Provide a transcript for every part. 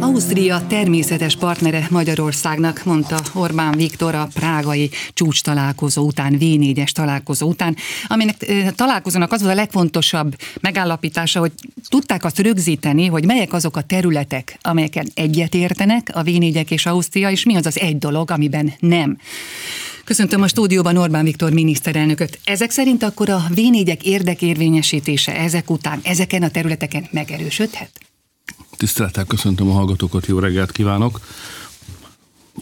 Ausztria természetes partnere Magyarországnak, mondta Orbán Viktor a prágai csúcs találkozó után, V4-es találkozó után, aminek találkozónak az volt a legfontosabb megállapítása, hogy tudták azt rögzíteni, hogy melyek azok a területek, amelyeken egyetértenek a v és Ausztria, és mi az az egy dolog, amiben nem. Köszöntöm a stúdióban Orbán Viktor miniszterelnököt. Ezek szerint akkor a v érdekérvényesítése ezek után, ezeken a területeken megerősödhet? Tisztelettel köszöntöm a hallgatókat, jó reggelt kívánok.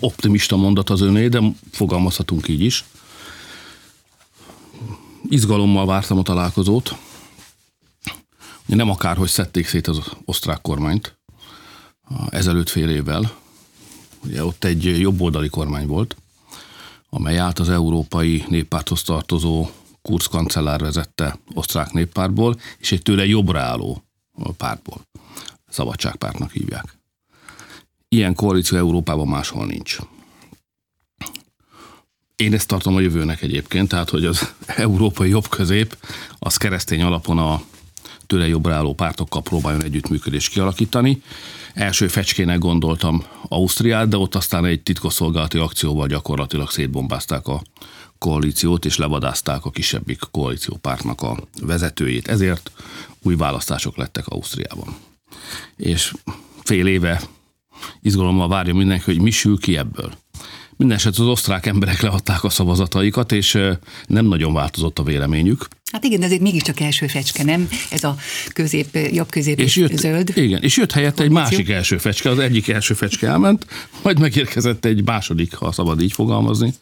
Optimista mondat az öné, de fogalmazhatunk így is. Izgalommal vártam a találkozót. Nem akárhogy szedték szét az osztrák kormányt ezelőtt fél évvel. Ugye ott egy jobboldali kormány volt, amely állt az Európai Néppárthoz tartozó Kurz kancellár vezette osztrák néppártból, és egy tőle jobbra álló pártból. Szabadságpártnak hívják. Ilyen koalíció Európában máshol nincs. Én ezt tartom a jövőnek egyébként, tehát hogy az európai jobb-közép az keresztény alapon a tőle jobbra álló pártokkal próbáljon együttműködést kialakítani. Első fecskének gondoltam Ausztriát, de ott aztán egy titkosszolgálati akcióval gyakorlatilag szétbombázták a koalíciót, és levadázták a kisebbik koalíciópártnak a vezetőjét. Ezért új választások lettek Ausztriában és fél éve izgalommal várja mindenki, hogy mi sül ki ebből. Mindenesetre az osztrák emberek leadták a szavazataikat, és nem nagyon változott a véleményük. Hát igen, de ezért mégiscsak első fecske, nem? Ez a közép, jobb közép és jött, zöld. Igen, és jött helyette egy másik első fecske, az egyik első fecske elment, majd megérkezett egy második, ha szabad így fogalmazni,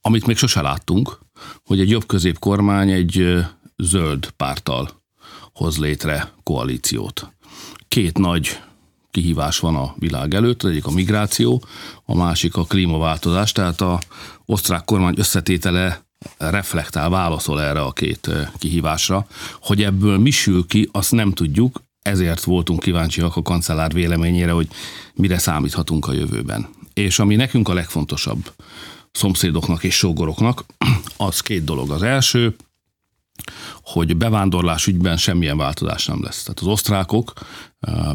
amit még sose láttunk, hogy egy jobb közép kormány egy zöld pártal hoz létre koalíciót. Két nagy kihívás van a világ előtt, egyik a migráció, a másik a klímaváltozás, tehát a osztrák kormány összetétele reflektál, válaszol erre a két kihívásra. Hogy ebből mi sül ki, azt nem tudjuk, ezért voltunk kíváncsiak a kancellár véleményére, hogy mire számíthatunk a jövőben. És ami nekünk a legfontosabb szomszédoknak és sógoroknak, az két dolog. Az első, hogy bevándorlás ügyben semmilyen változás nem lesz. Tehát az osztrákok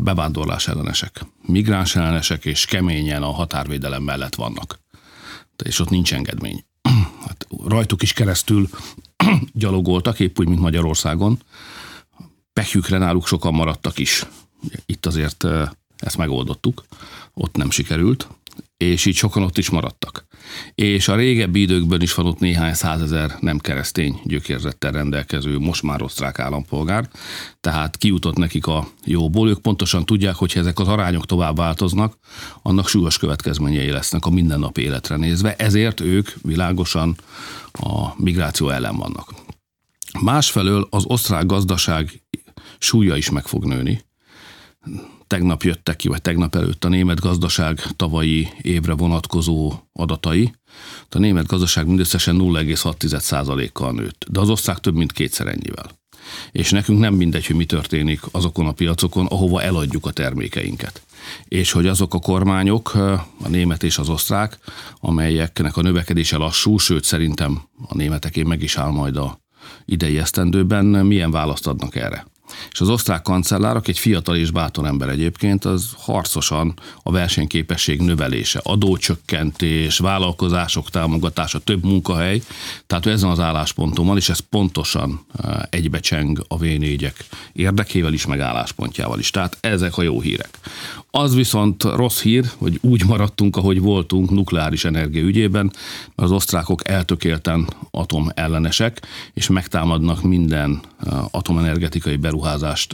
bevándorlás ellenesek, migráns ellenesek, és keményen a határvédelem mellett vannak. És ott nincs engedmény. Hát rajtuk is keresztül gyalogoltak, épp úgy, mint Magyarországon. Pekjükre náluk sokan maradtak is. Itt azért ezt megoldottuk, ott nem sikerült, és így sokan ott is maradtak és a régebbi időkben is van ott néhány százezer nem keresztény gyökérzettel rendelkező, most már osztrák állampolgár, tehát kijutott nekik a jóból. Ők pontosan tudják, hogy ezek az arányok tovább változnak, annak súlyos következményei lesznek a mindennapi életre nézve, ezért ők világosan a migráció ellen vannak. Másfelől az osztrák gazdaság súlya is meg fog nőni, tegnap jöttek ki, vagy tegnap előtt a német gazdaság tavalyi évre vonatkozó adatai. A német gazdaság mindösszesen 0,6%-kal nőtt, de az osztrák több mint kétszer ennyivel. És nekünk nem mindegy, hogy mi történik azokon a piacokon, ahova eladjuk a termékeinket. És hogy azok a kormányok, a német és az osztrák, amelyeknek a növekedése lassú, sőt szerintem a németeké meg is áll majd a idei esztendőben, milyen választ adnak erre. És az osztrák kancellár, aki egy fiatal és bátor ember egyébként, az harcosan a versenyképesség növelése, adócsökkentés, vállalkozások támogatása, több munkahely. Tehát ezen az állásponton van, és ez pontosan eh, egybecseng a v érdekével is, meg álláspontjával is. Tehát ezek a jó hírek. Az viszont rossz hír, hogy úgy maradtunk, ahogy voltunk nukleáris energia ügyében, az osztrákok eltökélten atomellenesek, és megtámadnak minden eh, atomenergetikai beruházást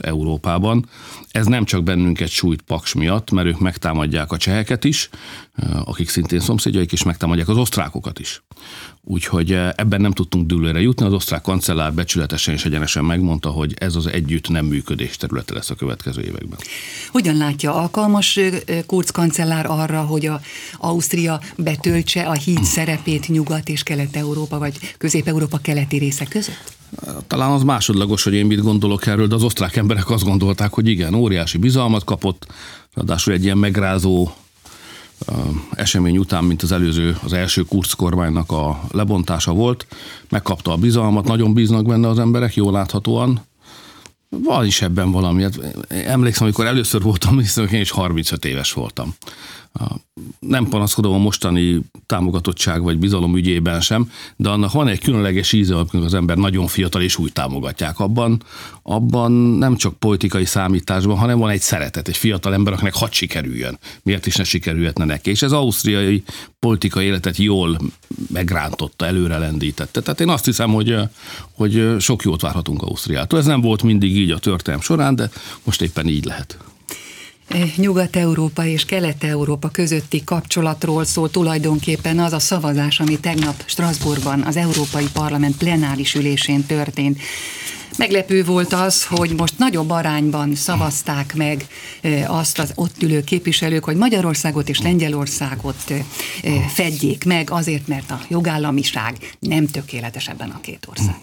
Európában. Ez nem csak bennünket sújt Paks miatt, mert ők megtámadják a cseheket is, eh, akik szintén szomszédjaik, és megtámadják az osztrákokat is. Úgyhogy eh, ebben nem tudtunk dőlőre jutni. Az osztrák kancellár becsületesen és egyenesen megmondta, hogy ez az együtt nem működés területe lesz a következő években. Hogyan látja alkalmas eh, Kurz kancellár arra, hogy a Ausztria betöltse a híd szerepét Nyugat és Kelet-Európa, vagy Közép-Európa keleti része között? Talán az másodlagos, hogy én mit gondolok erről, de az osztrák emberek azt gondolták, hogy igen, óriási bizalmat kapott, ráadásul egy ilyen megrázó esemény után, mint az előző, az első Kurz kormánynak a lebontása volt, megkapta a bizalmat, nagyon bíznak benne az emberek, jól láthatóan, Van is ebben valami. Hát emlékszem, amikor először voltam miniszter, én is 35 éves voltam nem panaszkodom a mostani támogatottság vagy bizalom ügyében sem, de annak van egy különleges íze, amikor az ember nagyon fiatal és úgy támogatják. Abban, abban nem csak politikai számításban, hanem van egy szeretet, egy fiatal ember, akinek hadd sikerüljön. Miért is ne sikerülhetne neki? És ez ausztriai politikai életet jól megrántotta, előre lendítette. Tehát én azt hiszem, hogy, hogy sok jót várhatunk Ausztriától. Ez nem volt mindig így a történelm során, de most éppen így lehet. Nyugat-Európa és Kelet-Európa közötti kapcsolatról szól tulajdonképpen az a szavazás, ami tegnap Strasbourgban az Európai Parlament plenáris ülésén történt. Meglepő volt az, hogy most nagyobb arányban szavazták meg azt az ott ülő képviselők, hogy Magyarországot és Lengyelországot fedjék meg, azért, mert a jogállamiság nem tökéletes ebben a két ország.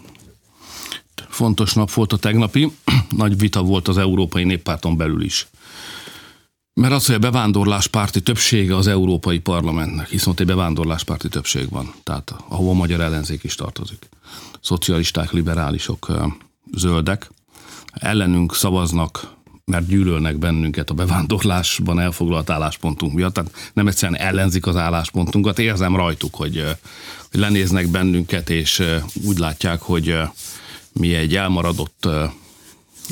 Fontos nap volt a tegnapi, nagy vita volt az Európai Néppárton belül is. Mert az, hogy a bevándorláspárti többsége az Európai Parlamentnek, hiszen ott egy bevándorláspárti többség van, tehát ahova a magyar ellenzék is tartozik. Szocialisták, liberálisok, zöldek, ellenünk szavaznak, mert gyűlölnek bennünket a bevándorlásban elfoglalt álláspontunk miatt, tehát nem egyszerűen ellenzik az álláspontunkat, érzem rajtuk, hogy, hogy lenéznek bennünket, és úgy látják, hogy mi egy elmaradott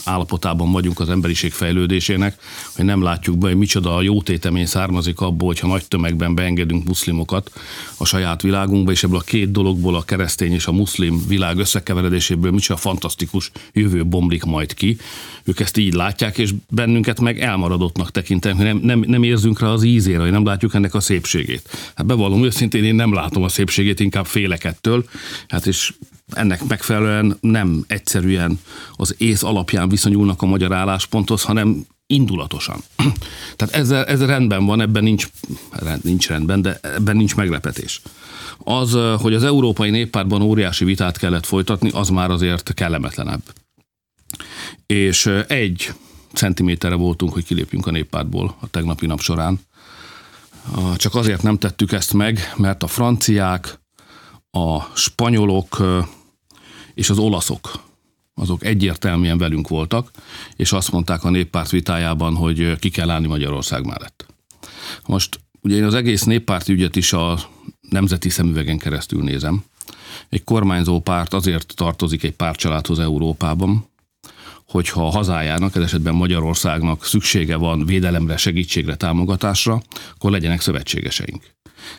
állapotában vagyunk az emberiség fejlődésének, hogy nem látjuk be, hogy micsoda a jó tétemény származik abból, hogyha nagy tömegben beengedünk muszlimokat a saját világunkba, és ebből a két dologból, a keresztény és a muszlim világ összekeveredéséből micsoda fantasztikus jövő bomlik majd ki. Ők ezt így látják, és bennünket meg elmaradottnak tekintenek, nem, nem, nem érzünk rá az ízére, hogy nem látjuk ennek a szépségét. Hát bevallom őszintén, én nem látom a szépségét, inkább félek ettől. Hát és ennek megfelelően nem egyszerűen az ész alapján viszonyulnak a magyar állásponthoz, hanem indulatosan. Tehát ezzel, ez rendben van, ebben nincs, rend, nincs rendben, de ebben nincs meglepetés. Az, hogy az Európai Néppártban óriási vitát kellett folytatni, az már azért kellemetlenebb. És egy centiméterre voltunk, hogy kilépjünk a néppártból a tegnapi nap során. Csak azért nem tettük ezt meg, mert a franciák, a spanyolok és az olaszok azok egyértelműen velünk voltak, és azt mondták a néppárt vitájában, hogy ki kell állni Magyarország mellett. Most ugye én az egész néppárti ügyet is a nemzeti szemüvegen keresztül nézem. Egy kormányzó párt azért tartozik egy pártcsaládhoz Európában, hogyha a hazájának, ez esetben Magyarországnak szüksége van védelemre, segítségre, támogatásra, akkor legyenek szövetségeseink.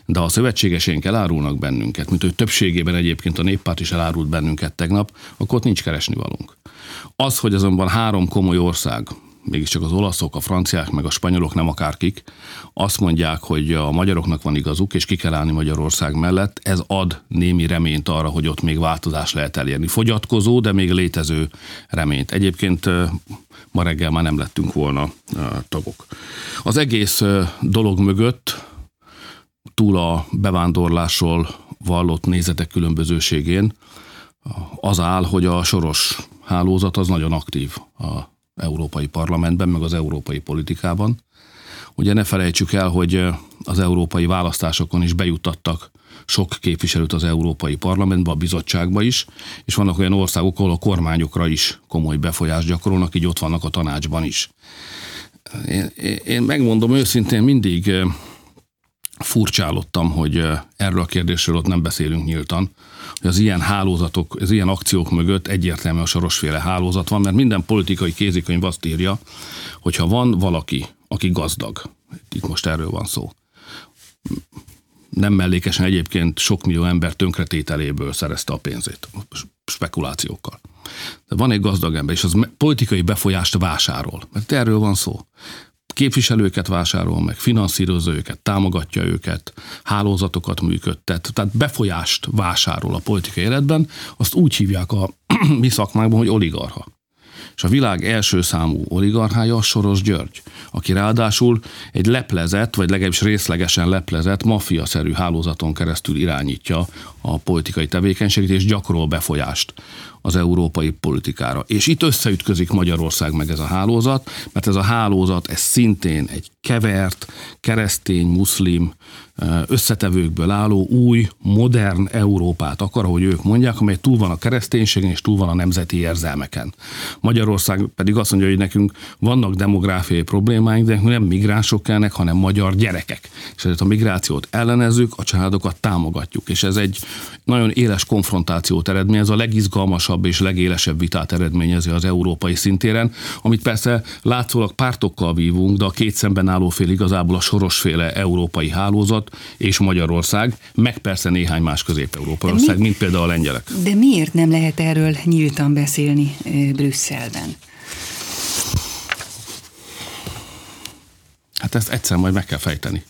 De a szövetségeseink elárulnak bennünket, mint hogy többségében egyébként a néppárt is elárult bennünket tegnap, akkor ott nincs keresni valunk. Az, hogy azonban három komoly ország, mégiscsak az olaszok, a franciák, meg a spanyolok, nem akárkik, azt mondják, hogy a magyaroknak van igazuk, és ki kell állni Magyarország mellett, ez ad némi reményt arra, hogy ott még változás lehet elérni. Fogyatkozó, de még létező reményt. Egyébként ma reggel már nem lettünk volna tagok. Az egész dolog mögött túl a bevándorlásról vallott nézetek különbözőségén az áll, hogy a soros hálózat az nagyon aktív a Európai Parlamentben, meg az európai politikában. Ugye ne felejtsük el, hogy az európai választásokon is bejuttattak sok képviselőt az Európai Parlamentbe, a bizottságba is, és vannak olyan országok, ahol a kormányokra is komoly befolyást gyakorolnak, így ott vannak a tanácsban is. Én, én megmondom őszintén, mindig furcsálottam, hogy erről a kérdésről ott nem beszélünk nyíltan, hogy az ilyen hálózatok, az ilyen akciók mögött egyértelműen a sorosféle hálózat van, mert minden politikai kézikönyv azt írja, hogyha van valaki, aki gazdag, itt most erről van szó, nem mellékesen egyébként sok millió ember tönkretételéből szerezte a pénzét, spekulációkkal. De van egy gazdag ember, és az politikai befolyást vásárol. Mert erről van szó képviselőket vásárol meg, finanszírozza őket, támogatja őket, hálózatokat működtet, tehát befolyást vásárol a politikai életben, azt úgy hívják a mi szakmákban, hogy oligarha. És a világ első számú oligarchája Soros György, aki ráadásul egy leplezett, vagy legalábbis részlegesen leplezett, maffiaszerű hálózaton keresztül irányítja a politikai tevékenységet, és gyakorol befolyást az európai politikára. És itt összeütközik Magyarország meg ez a hálózat, mert ez a hálózat, ez szintén egy kevert, keresztény, muszlim, összetevőkből álló új, modern Európát akar, ahogy ők mondják, amely túl van a kereszténységen és túl van a nemzeti érzelmeken. Magyarország pedig azt mondja, hogy nekünk vannak demográfiai problémáink, de nem migránsok kellnek, hanem magyar gyerekek. És ezért a migrációt ellenezzük, a családokat támogatjuk. És ez egy nagyon éles konfrontációt eredményez, a legizgalmasabb és legélesebb vitát eredményezi az európai szintéren, amit persze látszólag pártokkal vívunk, de a két szemben álló fél igazából a sorosféle európai hálózat, és Magyarország, meg persze néhány más közép-európai ország, mi, mint például a lengyelek. De miért nem lehet erről nyíltan beszélni Brüsszelben? Hát ezt egyszer majd meg kell fejteni.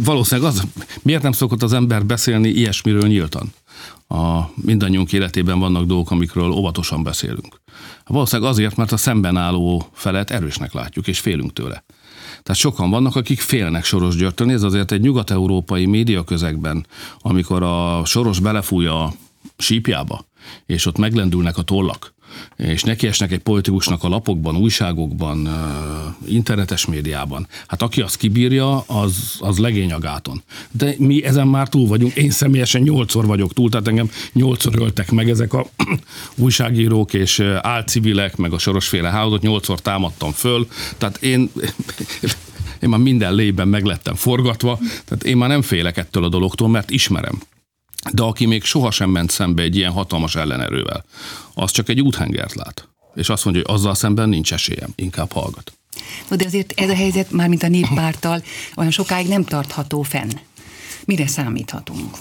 Valószínűleg az, miért nem szokott az ember beszélni ilyesmiről nyíltan? A mindannyiunk életében vannak dolgok, amikről óvatosan beszélünk. Valószínűleg azért, mert a szemben álló felet erősnek látjuk, és félünk tőle. Tehát sokan vannak, akik félnek Soros Györgytől. Ez azért egy nyugat-európai médiaközegben, amikor a Soros belefújja a sípjába, és ott meglendülnek a tollak, és nekiesnek egy politikusnak a lapokban, újságokban, internetes médiában. Hát aki azt kibírja, az, az legény a gáton. De mi ezen már túl vagyunk. Én személyesen nyolcszor vagyok túl, tehát engem nyolcszor öltek meg ezek a újságírók és álcivilek, meg a sorosféle hálózat, nyolcszor támadtam föl. Tehát én én már minden lében meglettem forgatva, tehát én már nem félek ettől a dologtól, mert ismerem. De aki még sohasem ment szembe egy ilyen hatalmas ellenerővel, az csak egy úthengert lát. És azt mondja, hogy azzal szemben nincs esélyem, inkább hallgat. No, de azért ez a helyzet, már mint a néppárttal, olyan sokáig nem tartható fenn. Mire számíthatunk?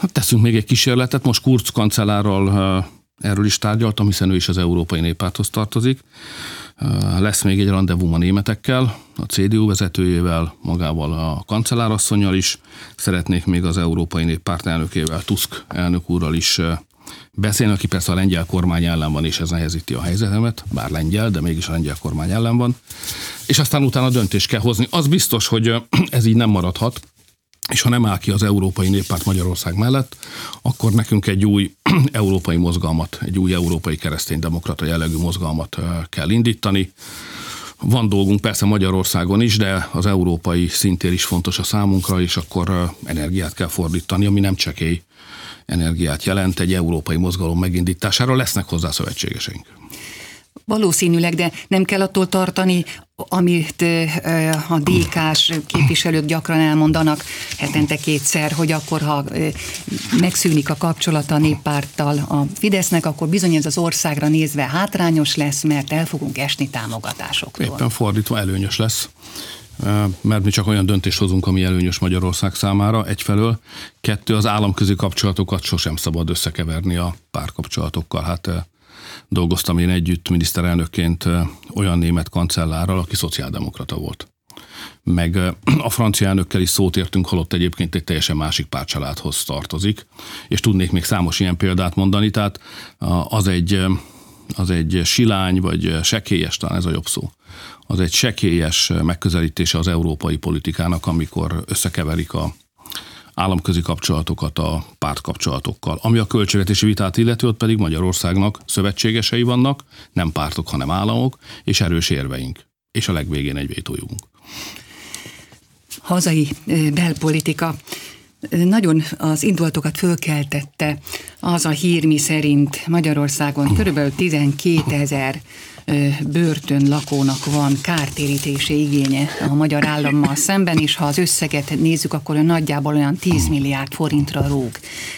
Hát teszünk még egy kísérletet. Most Kurz kancellárral erről is tárgyaltam, hiszen ő is az Európai Néppárthoz tartozik. Lesz még egy rendezvú a németekkel, a CDU vezetőjével, magával a kancellárasszonyjal is. Szeretnék még az Európai Néppárt elnökével, Tusk elnök úrral is beszélni, aki persze a lengyel kormány ellen van, és ez nehezíti a helyzetemet, bár lengyel, de mégis a lengyel kormány ellen van. És aztán utána döntést kell hozni. Az biztos, hogy ez így nem maradhat, és ha nem áll ki az Európai Néppárt Magyarország mellett, akkor nekünk egy új európai mozgalmat, egy új európai kereszténydemokrata jellegű mozgalmat kell indítani. Van dolgunk persze Magyarországon is, de az európai szintér is fontos a számunkra, és akkor energiát kell fordítani, ami nem csekély energiát jelent egy európai mozgalom megindítására. Lesznek hozzá szövetségeseink. Valószínűleg, de nem kell attól tartani, amit a DK-s képviselők gyakran elmondanak hetente kétszer, hogy akkor, ha megszűnik a kapcsolata a néppárttal a Fidesznek, akkor bizony ez az országra nézve hátrányos lesz, mert el fogunk esni támogatásoktól. Éppen fordítva előnyös lesz mert mi csak olyan döntést hozunk, ami előnyös Magyarország számára, egyfelől. Kettő, az államközi kapcsolatokat sosem szabad összekeverni a párkapcsolatokkal. Hát dolgoztam én együtt miniszterelnökként olyan német kancellárral, aki szociáldemokrata volt. Meg a francia elnökkel is szót értünk, holott egyébként egy teljesen másik párcsaládhoz tartozik, és tudnék még számos ilyen példát mondani, tehát az egy, az egy silány, vagy sekélyes, talán ez a jobb szó, az egy sekélyes megközelítése az európai politikának, amikor összekeverik a államközi kapcsolatokat a pártkapcsolatokkal. Ami a költségvetési vitát illeti, ott pedig Magyarországnak szövetségesei vannak, nem pártok, hanem államok, és erős érveink. És a legvégén egy vétójunk. Hazai belpolitika nagyon az indulatokat fölkeltette az a hír, mi szerint Magyarországon körülbelül 12 ezer börtön lakónak van kártérítési igénye a magyar állammal szemben, és ha az összeget nézzük, akkor nagyjából olyan 10 milliárd forintra rúg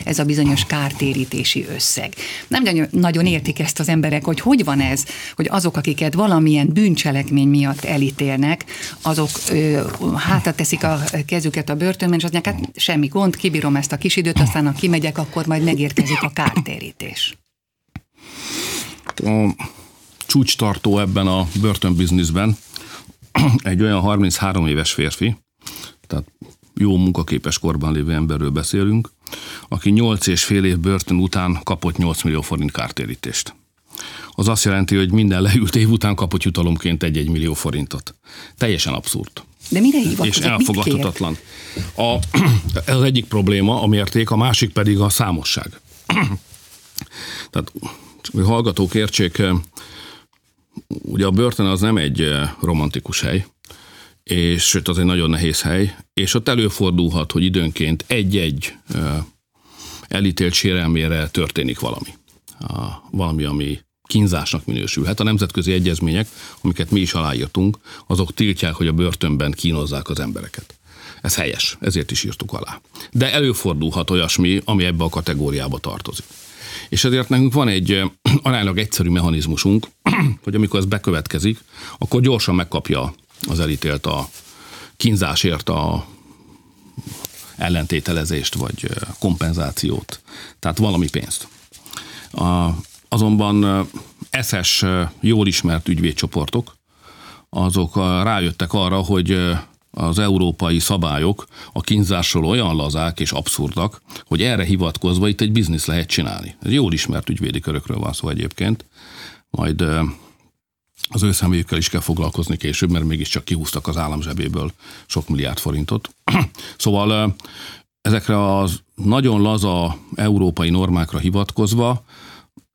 ez a bizonyos kártérítési összeg. Nem nagyon értik ezt az emberek, hogy hogy van ez, hogy azok, akiket valamilyen bűncselekmény miatt elítélnek, azok ö, hátra teszik a kezüket a börtönben, és azt mondják, hát semmi gond, kibírom ezt a kis időt, aztán ha kimegyek, akkor majd megérkezik a kártérítés. A csúcstartó ebben a börtönbizniszben egy olyan 33 éves férfi, tehát jó munkaképes korban lévő emberről beszélünk, aki 8 és fél év börtön után kapott 8 millió forint kártérítést. Az azt jelenti, hogy minden leült év után kapott jutalomként egy-egy millió forintot. Teljesen abszurd. De mire hivatkozik? És elfogadhatatlan. A, ez az egyik probléma, a mérték, a másik pedig a számosság. Tehát hogy hallgatók értsék, ugye a börtön az nem egy romantikus hely, és sőt az egy nagyon nehéz hely, és ott előfordulhat, hogy időnként egy-egy elítélt sérelmére történik valami. Valami, ami kínzásnak minősülhet. A nemzetközi egyezmények, amiket mi is aláírtunk, azok tiltják, hogy a börtönben kínozzák az embereket. Ez helyes, ezért is írtuk alá. De előfordulhat olyasmi, ami ebbe a kategóriába tartozik. És ezért nekünk van egy aránylag egyszerű mechanizmusunk, hogy amikor ez bekövetkezik, akkor gyorsan megkapja az elítélt a kínzásért a ellentételezést vagy kompenzációt, tehát valami pénzt. A, azonban eszes, jól ismert ügyvédcsoportok, azok rájöttek arra, hogy az európai szabályok a kínzásról olyan lazák és abszurdak, hogy erre hivatkozva itt egy biznisz lehet csinálni. Ez jól ismert ügyvédi körökről van szó egyébként. Majd az ő személyükkel is kell foglalkozni később, mert mégiscsak kihúztak az állam zsebéből sok milliárd forintot. szóval ezekre az nagyon laza európai normákra hivatkozva,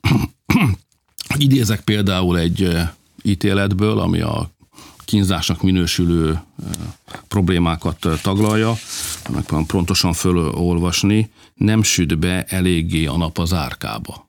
idézek például egy ítéletből, ami a kínzásnak minősülő problémákat taglalja, meg pontosan fölolvasni, nem süt be eléggé a nap az árkába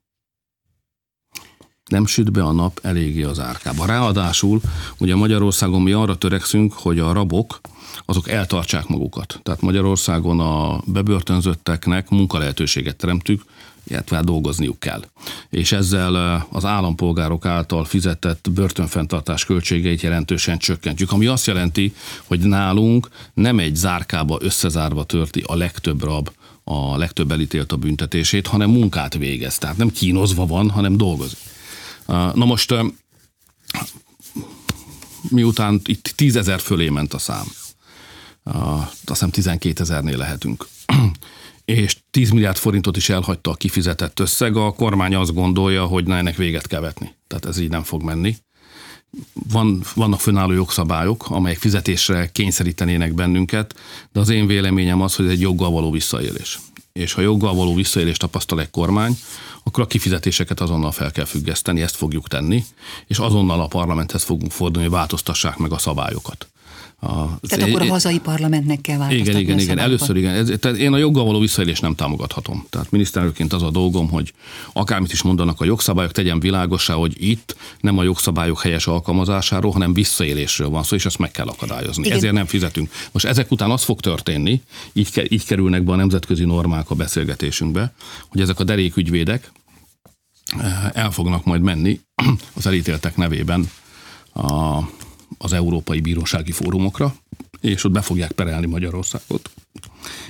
nem süt be a nap eléggé az árkába. Ráadásul ugye Magyarországon mi arra törekszünk, hogy a rabok azok eltartsák magukat. Tehát Magyarországon a bebörtönzötteknek munkalehetőséget teremtük, illetve dolgozniuk kell. És ezzel az állampolgárok által fizetett börtönfenntartás költségeit jelentősen csökkentjük, ami azt jelenti, hogy nálunk nem egy zárkába összezárva törti a legtöbb rab a legtöbb elítélt a büntetését, hanem munkát végez. Tehát nem kínozva van, hanem dolgozik. Na most miután itt tízezer fölé ment a szám, azt hiszem 12 ezernél lehetünk, és 10 milliárd forintot is elhagyta a kifizetett összeg, a kormány azt gondolja, hogy na ennek véget kell vetni. Tehát ez így nem fog menni. Van, vannak fönnálló jogszabályok, amelyek fizetésre kényszerítenének bennünket, de az én véleményem az, hogy ez egy joggal való visszaélés. És ha joggal való visszaélést tapasztal egy kormány, akkor a kifizetéseket azonnal fel kell függeszteni, ezt fogjuk tenni, és azonnal a parlamenthez fogunk fordulni, hogy változtassák meg a szabályokat. A, tehát akkor a hazai parlamentnek kell változtatni Igen, igen, igen, először igen. Ez, tehát én a joggal való visszaélést nem támogathatom. Tehát miniszterelnökként az a dolgom, hogy akármit is mondanak a jogszabályok, tegyen világosá, hogy itt nem a jogszabályok helyes alkalmazásáról, hanem visszaélésről van szó, és ezt meg kell akadályozni. Igen. Ezért nem fizetünk. Most ezek után az fog történni, így, ke, így kerülnek be a nemzetközi normák a beszélgetésünkbe, hogy ezek a derékügyvédek eh, el fognak majd menni az elítéltek nevében a az Európai Bírósági Fórumokra, és ott be fogják perelni Magyarországot.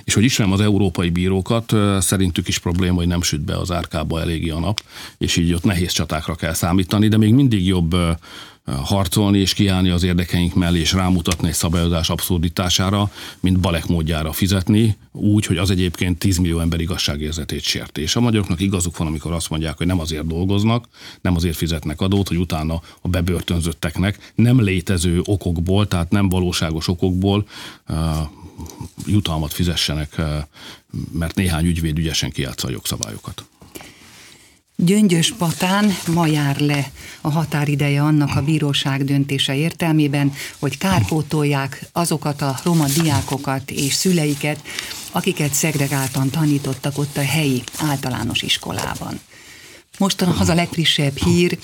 És hogy ismerem az európai bírókat, szerintük is probléma, hogy nem süt be az árkába eléggé a nap, és így ott nehéz csatákra kell számítani, de még mindig jobb harcolni és kiállni az érdekeink mellé, és rámutatni egy szabályozás abszurditására, mint balek módjára fizetni, úgy, hogy az egyébként 10 millió ember igazságérzetét sérti. És a magyaroknak igazuk van, amikor azt mondják, hogy nem azért dolgoznak, nem azért fizetnek adót, hogy utána a bebörtönzötteknek nem létező okokból, tehát nem valóságos okokból uh, jutalmat fizessenek, uh, mert néhány ügyvéd ügyesen kiátsza a jogszabályokat. Gyöngyös Patán ma jár le a határideje annak a bíróság döntése értelmében, hogy kárpótolják azokat a roma diákokat és szüleiket, akiket szegregáltan tanítottak ott a helyi általános iskolában. Mostan az a legfrissebb hír,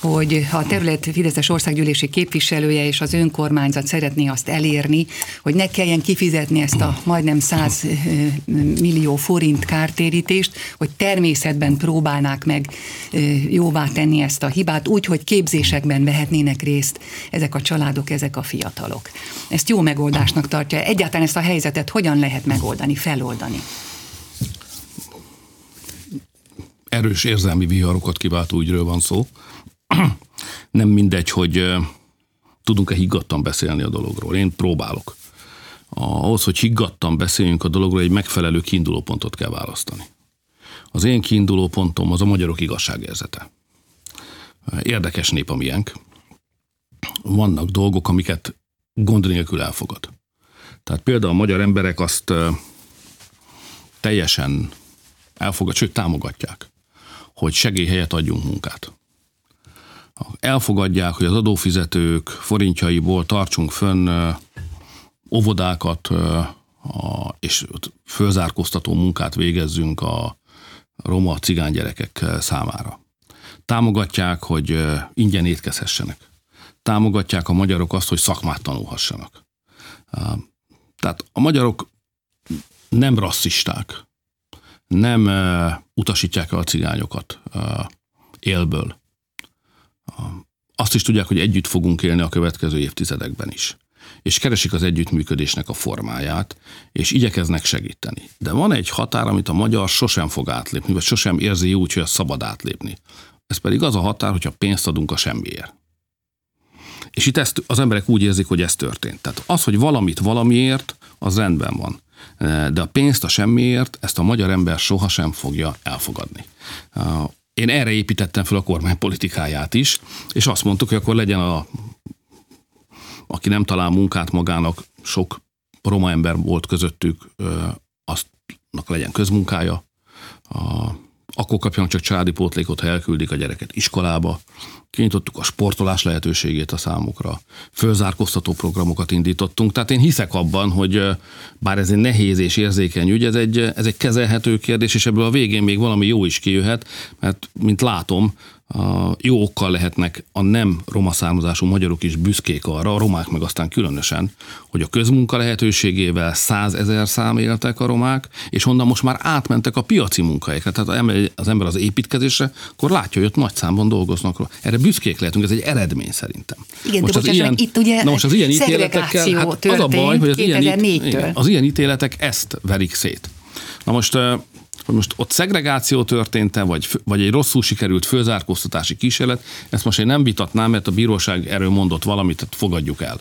hogy a terület Fideszes országgyűlési képviselője és az önkormányzat szeretné azt elérni, hogy ne kelljen kifizetni ezt a majdnem 100 millió forint kártérítést, hogy természetben próbálnák meg jóvá tenni ezt a hibát, úgy, hogy képzésekben vehetnének részt ezek a családok, ezek a fiatalok. Ezt jó megoldásnak tartja. Egyáltalán ezt a helyzetet hogyan lehet megoldani, feloldani? Erős érzelmi viharokat kiváltó ügyről van szó. Nem mindegy, hogy tudunk-e higgadtan beszélni a dologról. Én próbálok. Ahhoz, hogy higgadtan beszéljünk a dologról, egy megfelelő kiindulópontot kell választani. Az én kiindulópontom az a magyarok igazságérzete. Érdekes nép a miénk. Vannak dolgok, amiket gond nélkül elfogad. Tehát például a magyar emberek azt teljesen elfogad, sőt támogatják hogy segélyhelyet adjunk munkát. Elfogadják, hogy az adófizetők forintjaiból tartsunk fönn óvodákat, és fölzárkóztató munkát végezzünk a roma cigány gyerekek számára. Támogatják, hogy ingyen étkezhessenek. Támogatják a magyarok azt, hogy szakmát tanulhassanak. Tehát a magyarok nem rasszisták, nem utasítják el a cigányokat élből. Azt is tudják, hogy együtt fogunk élni a következő évtizedekben is és keresik az együttműködésnek a formáját, és igyekeznek segíteni. De van egy határ, amit a magyar sosem fog átlépni, vagy sosem érzi úgy, hogy szabad átlépni. Ez pedig az a határ, hogyha pénzt adunk a semmiért. És itt ezt, az emberek úgy érzik, hogy ez történt. Tehát az, hogy valamit valamiért, az rendben van. De a pénzt a semmiért, ezt a magyar ember sohasem fogja elfogadni. Én erre építettem fel a kormány politikáját is, és azt mondtuk, hogy akkor legyen a aki nem talál munkát magának, sok roma ember volt közöttük, aztnak legyen közmunkája, akkor kapjanak csak családi pótlékot, ha elküldik a gyereket iskolába. Kinyitottuk a sportolás lehetőségét a számukra. Fölzárkóztató programokat indítottunk. Tehát én hiszek abban, hogy bár ez egy nehéz és érzékeny ügy, ez egy, ez egy kezelhető kérdés, és ebből a végén még valami jó is kijöhet, mert mint látom, a jó okkal lehetnek a nem roma származású magyarok is büszkék arra, a romák meg aztán különösen, hogy a közmunka lehetőségével százezer szám éltek a romák, és onnan most már átmentek a piaci munkahelyekre. Tehát az ember az építkezésre, akkor látja, hogy ott nagy számban dolgoznak. Erre büszkék lehetünk, ez egy eredmény szerintem. Igen, most de az ilyen, itt ugye na most az ilyen ítéletekkel, hát az a baj, hogy az ilyen, az ilyen ítéletek ezt verik szét. Na most hogy most ott szegregáció történt-e, vagy, vagy egy rosszul sikerült főzárkóztatási kísérlet, ezt most én nem vitatnám, mert a bíróság erről mondott valamit, tehát fogadjuk el.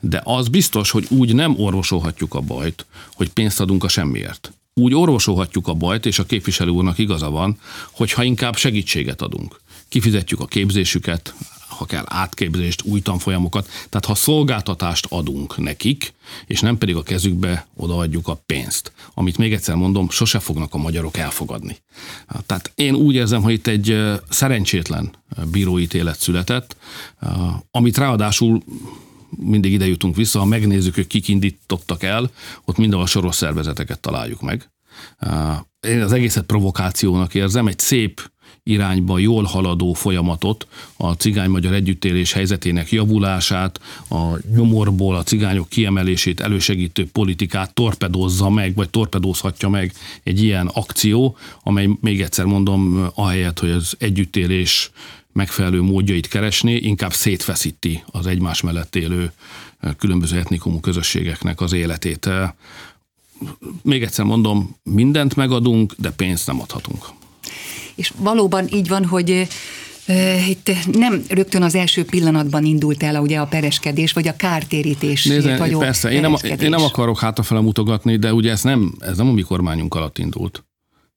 De az biztos, hogy úgy nem orvosolhatjuk a bajt, hogy pénzt adunk a semmiért. Úgy orvosolhatjuk a bajt, és a képviselő úrnak igaza van, hogyha inkább segítséget adunk. Kifizetjük a képzésüket, ha kell átképzést, új tanfolyamokat. Tehát ha szolgáltatást adunk nekik, és nem pedig a kezükbe odaadjuk a pénzt, amit még egyszer mondom, sose fognak a magyarok elfogadni. Tehát én úgy érzem, hogy itt egy szerencsétlen bíróítélet született, amit ráadásul mindig ide jutunk vissza, ha megnézzük, hogy kik indítottak el, ott mindenhol soros szervezeteket találjuk meg. Én az egészet provokációnak érzem, egy szép irányba jól haladó folyamatot, a cigány-magyar együttélés helyzetének javulását, a nyomorból a cigányok kiemelését elősegítő politikát torpedózza meg, vagy torpedózhatja meg egy ilyen akció, amely még egyszer mondom, ahelyett, hogy az együttélés megfelelő módjait keresni, inkább szétfeszíti az egymás mellett élő különböző etnikumú közösségeknek az életét. Még egyszer mondom, mindent megadunk, de pénzt nem adhatunk és valóban így van, hogy itt nem rögtön az első pillanatban indult el ugye a pereskedés, vagy a kártérítés. Nézze, vagy persze, én nem, én nem akarok hátrafele mutogatni, de ugye ez nem, ez nem a mi kormányunk alatt indult.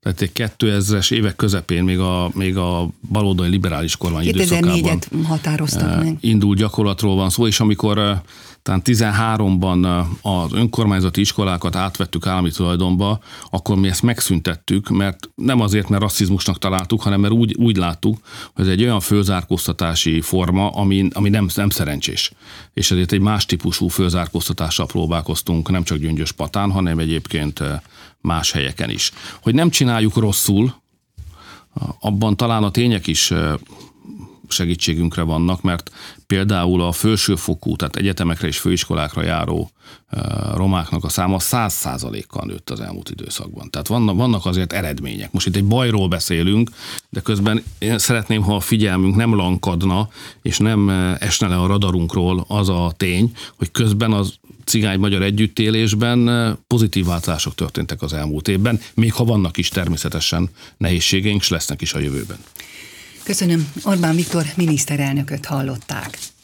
Tehát egy 2000-es évek közepén, még a, még a baloldali liberális kormány időszakában határoztak meg. indult gyakorlatról van szó, és amikor talán 13-ban az önkormányzati iskolákat átvettük állami tulajdonba, akkor mi ezt megszüntettük, mert nem azért, mert rasszizmusnak találtuk, hanem mert úgy, úgy láttuk, hogy ez egy olyan főzárkóztatási forma, ami, ami nem, nem szerencsés. És ezért egy más típusú főzárkóztatással próbálkoztunk, nem csak Gyöngyös Patán, hanem egyébként más helyeken is. Hogy nem csináljuk rosszul, abban talán a tények is segítségünkre vannak, mert például a felsőfokú, tehát egyetemekre és főiskolákra járó romáknak a száma száz százalékkal nőtt az elmúlt időszakban. Tehát vannak, vannak azért eredmények. Most itt egy bajról beszélünk, de közben én szeretném, ha a figyelmünk nem lankadna, és nem esne le a radarunkról az a tény, hogy közben az cigány-magyar együttélésben pozitív változások történtek az elmúlt évben, még ha vannak is természetesen nehézségeink, és lesznek is a jövőben. Köszönöm. Orbán Viktor miniszterelnököt hallották.